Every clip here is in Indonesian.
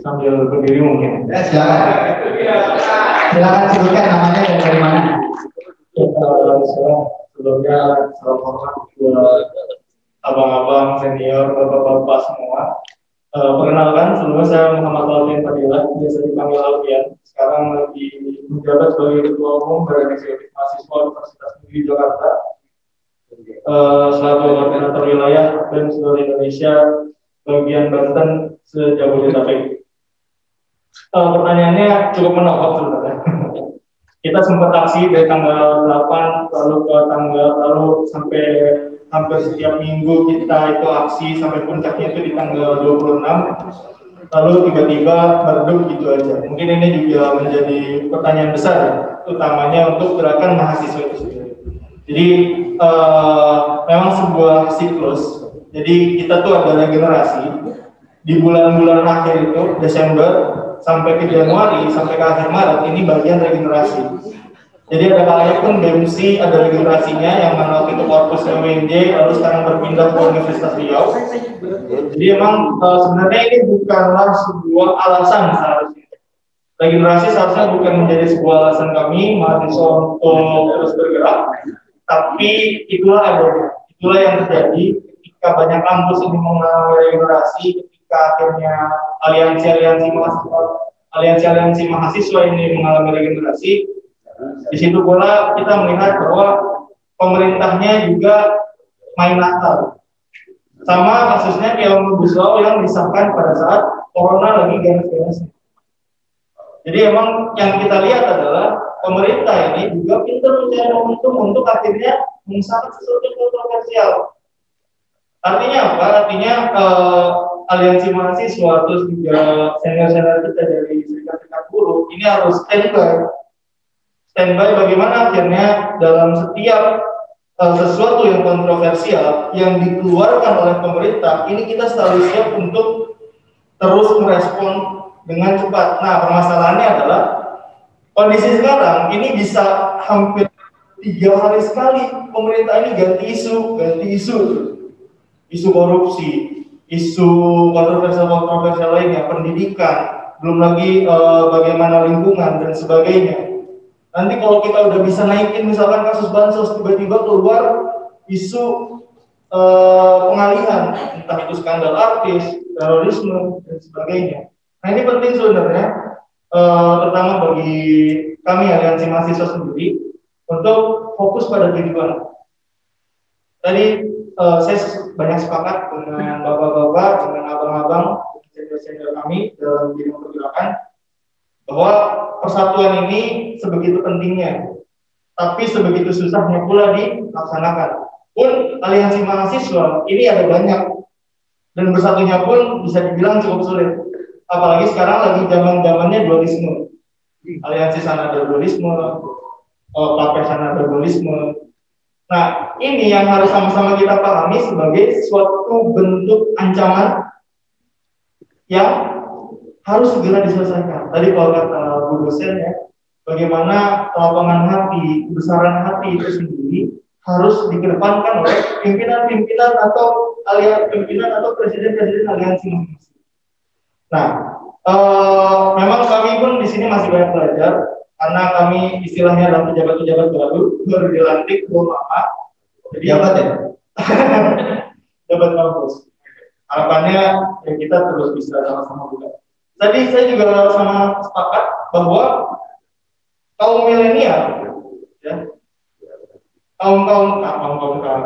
sambil berdiri mungkin. Ya, silakan. Silakan sebutkan namanya dan dari mana. Ya, sebelumnya salam hormat buat abang-abang senior, bapak-bapak semua. Uh, perkenalkan, sebelumnya saya Muhammad Alvin Fadilah, biasa dipanggil Alfian. Sekarang lagi menjabat sebagai Ketua Umum Badan Eksekutif Mahasiswa Universitas Negeri Jakarta. Uh, selaku koordinator wilayah dan seluruh Indonesia bagian Banten sejabodetabek. Uh, pertanyaannya cukup menokok sebenarnya. Kita sempat aksi dari tanggal 8 lalu ke tanggal lalu sampai hampir setiap minggu kita itu aksi sampai puncaknya itu di tanggal 26 lalu tiba-tiba meredup gitu aja. Mungkin ini juga menjadi pertanyaan besar ya, utamanya untuk gerakan mahasiswa itu sendiri. Jadi uh, memang sebuah siklus. Jadi kita tuh ada regenerasi di bulan-bulan akhir itu Desember sampai ke Januari sampai ke akhir Maret ini bagian regenerasi jadi ada kalanya pun BMC ada regenerasinya yang mana waktu itu korpus WNJ lalu sekarang berpindah ke Universitas Riau. Jadi emang uh, sebenarnya ini bukanlah sebuah alasan seharusnya. Regenerasi seharusnya bukan menjadi sebuah alasan kami mahasiswa untuk terus bergerak, tapi itulah adanya. Itulah yang terjadi ketika banyak kampus ini mengalami regenerasi, ketika akhirnya aliansi-aliansi mahasiswa aliansi-aliansi mahasiswa ini mengalami regenerasi, di situ pula kita melihat bahwa pemerintahnya juga main nakal. Sama kasusnya kayak Omnibus Law yang disahkan pada saat Corona lagi ganas-ganasnya. Jadi emang yang kita lihat adalah pemerintah ini juga pintar mencari momentum untuk akhirnya mengesahkan sesuatu yang kontroversial. Artinya apa? Artinya uh, aliansi mahasiswa terus juga senior-senior kita dari serikat-serikat buruh ini harus standby. Standby bagaimana? Akhirnya dalam setiap uh, sesuatu yang kontroversial yang dikeluarkan oleh pemerintah ini kita selalu siap untuk terus merespon dengan cepat. Nah permasalahannya adalah kondisi sekarang ini bisa hampir tiga hari sekali pemerintah ini ganti isu, ganti isu, isu korupsi, isu kontroversial-kontroversial lainnya, pendidikan, belum lagi uh, bagaimana lingkungan dan sebagainya. Nanti kalau kita udah bisa naikin misalkan kasus bansos tiba-tiba keluar isu uh, pengalihan, entah itu skandal artis, terorisme dan sebagainya. Nah ini penting sebenarnya, uh, terutama bagi kami aliansi mahasiswa sendiri untuk fokus pada tujuan. Tadi uh, saya banyak sepakat dengan bapak-bapak, dengan abang-abang, senior-senior kami dalam bidang pergerakan bahwa persatuan ini sebegitu pentingnya, tapi sebegitu susahnya pula dilaksanakan. Pun aliansi mahasiswa ini ada banyak dan bersatunya pun bisa dibilang cukup sulit. Apalagi sekarang lagi zaman zamannya dualisme. Aliansi sana ada dualisme, oh, sana ada dualisme. Nah, ini yang harus sama-sama kita pahami sebagai suatu bentuk ancaman yang harus segera diselesaikan. Tadi kalau kata Bu dosen ya, bagaimana lapangan hati, kebesaran hati itu sendiri harus dikedepankan oleh pimpinan-pimpinan atau aliansi pimpinan atau presiden-presiden aliansi Nah, eh, memang kami pun di sini masih banyak belajar karena kami istilahnya adalah pejabat-pejabat baru baru dilantik belum lama. Jadi Jabat ya? jabat kampus. Harapannya ya kita terus bisa sama-sama buka. Tadi saya juga sama sepakat bahwa kaum milenial, ya, kaum kaum kaum kaum kaum,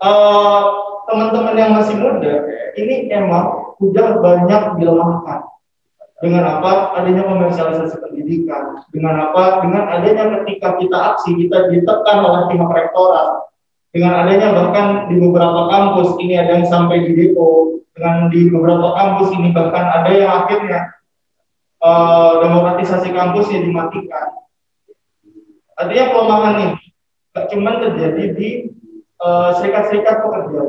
uh, teman-teman yang masih muda ini emang sudah banyak dilemahkan dengan apa adanya komersialisasi pendidikan? Dengan apa? Dengan adanya ketika kita aksi kita ditekan oleh pihak rektorat. Dengan adanya bahkan di beberapa kampus ini ada yang sampai di depo. Dengan di beberapa kampus ini bahkan ada yang akhirnya uh, demokratisasi kampusnya dimatikan. Artinya pelemahan ini tidak cuma terjadi di eh, serikat-serikat uh, pekerja,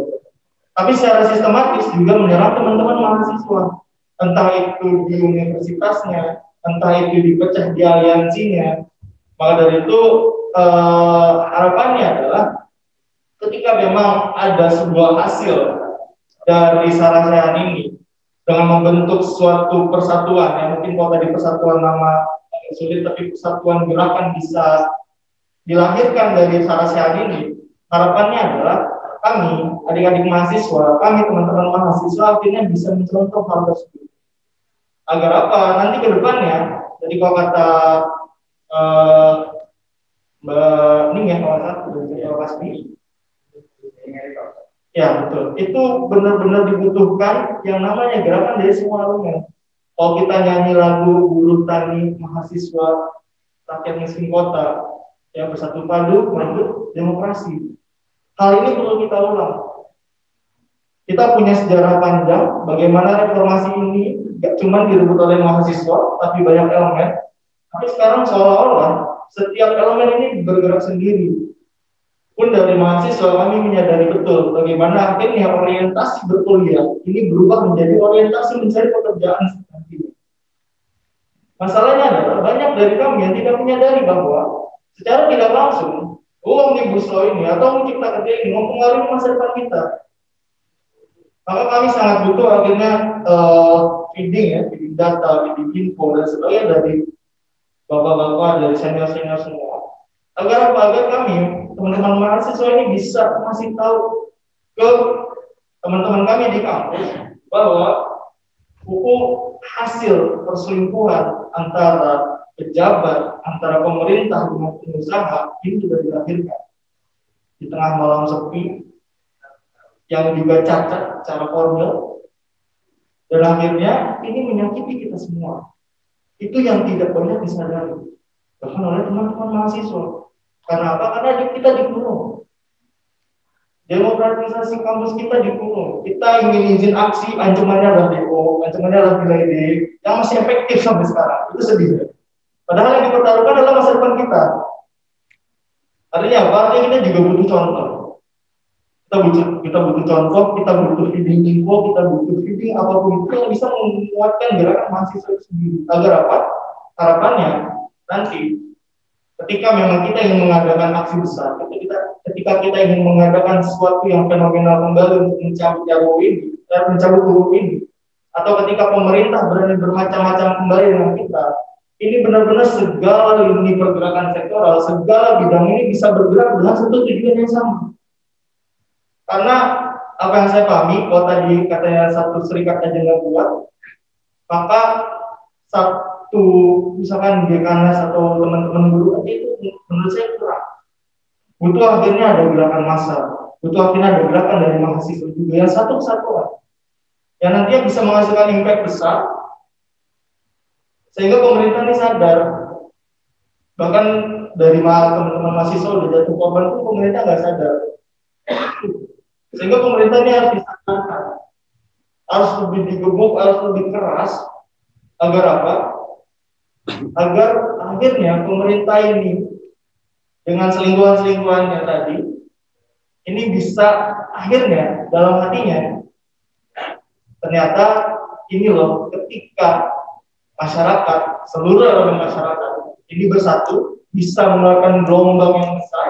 tapi secara sistematis juga menyerang teman-teman mahasiswa, entah itu di universitasnya, entah itu dipecah di aliansinya. Maka dari itu uh, harapannya adalah ketika memang ada sebuah hasil dari sarasehan ini dengan membentuk suatu persatuan yang mungkin kalau tadi persatuan nama sulit tapi persatuan gerakan bisa dilahirkan dari sarasehan ini harapannya adalah kami adik-adik mahasiswa kami teman-teman mahasiswa akhirnya bisa mencontoh hal tersebut agar apa nanti ke depannya jadi kalau kata uh, Mbak Ning ya kalau satu pasti Ya betul. Itu benar-benar dibutuhkan yang namanya gerakan dari semua elemen. Kalau kita nyanyi lagu buruh tani mahasiswa rakyat miskin kota ya bersatu padu maju demokrasi. Hal ini perlu kita ulang. Kita punya sejarah panjang bagaimana reformasi ini gak cuma direbut oleh mahasiswa tapi banyak elemen. Tapi sekarang seolah-olah setiap elemen ini bergerak sendiri pun dari mahasiswa kami menyadari betul bagaimana akhirnya orientasi berkuliah ini berubah menjadi orientasi mencari pekerjaan nanti. Masalahnya adalah banyak dari kami yang tidak menyadari bahwa secara tidak langsung uang di ini atau mencipta kerja ini mempengaruhi masa depan kita. Maka kami sangat butuh akhirnya uh, feeding ya, feeding data, feeding info dan sebagainya dari bapak-bapak, dari senior-senior semua. Agar apa? Agar kami teman-teman mahasiswa ini bisa masih tahu ke teman-teman kami di kampus bahwa buku hasil perselingkuhan antara pejabat, antara pemerintah dengan pengusaha ini sudah dilahirkan di tengah malam sepi yang juga cacat cara formil dan akhirnya ini menyakiti kita semua. Itu yang tidak banyak disadari bahkan oleh teman-teman mahasiswa. Karena apa? Karena kita dikurung. Demokratisasi kampus kita dikurung. Kita ingin izin aksi, ancamannya adalah DO, ancamannya adalah nilai yang masih efektif sampai sekarang. Itu sedih. Padahal yang dipertaruhkan adalah masa depan kita. Artinya apa? Artinya kita juga butuh contoh. Kita butuh, kita butuh contoh, kita butuh feeding info, kita butuh feeding apa pun itu yang bisa menguatkan gerakan mahasiswa itu sendiri. Agar apa? Harapannya nanti ketika memang kita ingin mengadakan aksi besar, ketika kita, ketika kita ingin mengadakan sesuatu yang fenomenal kembali untuk mencabut RUU ini, dan mencabut RUU ini, atau ketika pemerintah berani bermacam-macam kembali dengan kita, ini benar-benar segala lini pergerakan sektoral, segala bidang ini bisa bergerak dengan satu tujuan yang sama. Karena apa yang saya pahami, kalau tadi katanya satu serikat aja nggak kuat, maka satu misalkan dekanas atau teman-teman guru itu menurut saya kurang. Butuh akhirnya ada gerakan massa, butuh akhirnya ada gerakan dari mahasiswa juga yang satu kesatuan yang nantinya bisa menghasilkan impact besar sehingga pemerintah ini sadar. Bahkan dari teman-teman mahasiswa udah jatuh korban pun pemerintah nggak sadar sehingga pemerintah ini harus disadarkan. Harus lebih digemuk harus lebih keras. Agar apa? Agar akhirnya pemerintah ini dengan selingkuhan-selingkuhannya tadi ini bisa akhirnya dalam hatinya ternyata ini loh ketika masyarakat seluruh elemen masyarakat ini bersatu bisa mengeluarkan gelombang yang besar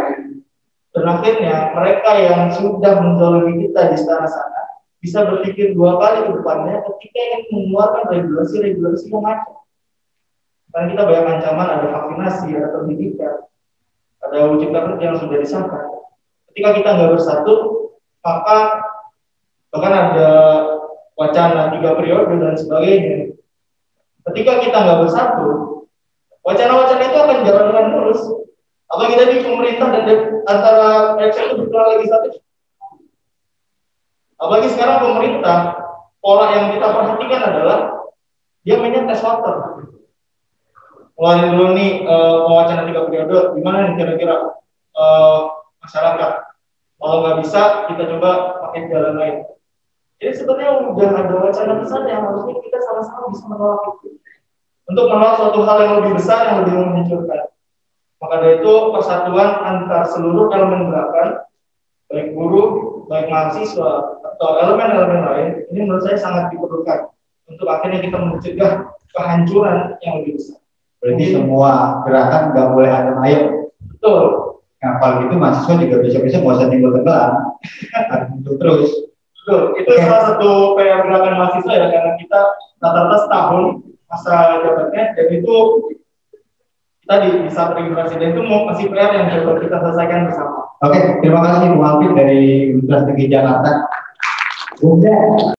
dan akhirnya mereka yang sudah mendolimi kita di sana sana bisa berpikir dua kali ke depannya ketika ingin mengeluarkan regulasi-regulasi yang macam karena kita banyak ancaman, ada vaksinasi, ada pendidikan, ada wujud kerja yang sudah disahkan. Ketika kita nggak bersatu, maka bahkan ada wacana tiga periode dan sebagainya. Ketika kita nggak bersatu, wacana-wacana itu akan jalan dengan mulus. Apa kita di pemerintah dan antara eksekutif dan legislatif. Apalagi sekarang pemerintah, pola yang kita perhatikan adalah dia mainnya tes water. Keluarin dulu nih uh, wacana tiga periode gimana nih kira-kira uh, masyarakat? Kalau nggak bisa kita coba pakai jalan lain. Jadi sebenarnya udah ada wacana besar yang harusnya kita sama-sama bisa menolak itu. Untuk menolak suatu hal yang lebih besar yang lebih memunculkan maka dari itu persatuan antar seluruh elemen gerakan baik buruh baik mahasiswa atau elemen-elemen lain ini menurut saya sangat diperlukan untuk akhirnya kita mencegah kehancuran yang lebih besar Berarti semua gerakan nggak boleh ada ayo. Betul. Nah, kalau gitu mahasiswa juga bisa-bisa mau usah timbul tenggelam. Untuk terus. Betul, itu Oke. salah satu PR gerakan mahasiswa ya karena kita rata-rata setahun masa jabatannya dan itu tadi di saat dan itu masih PR yang coba kita selesaikan bersama. Oke, terima kasih Bung Alvin dari Universitas Negeri Jakarta. Bunda,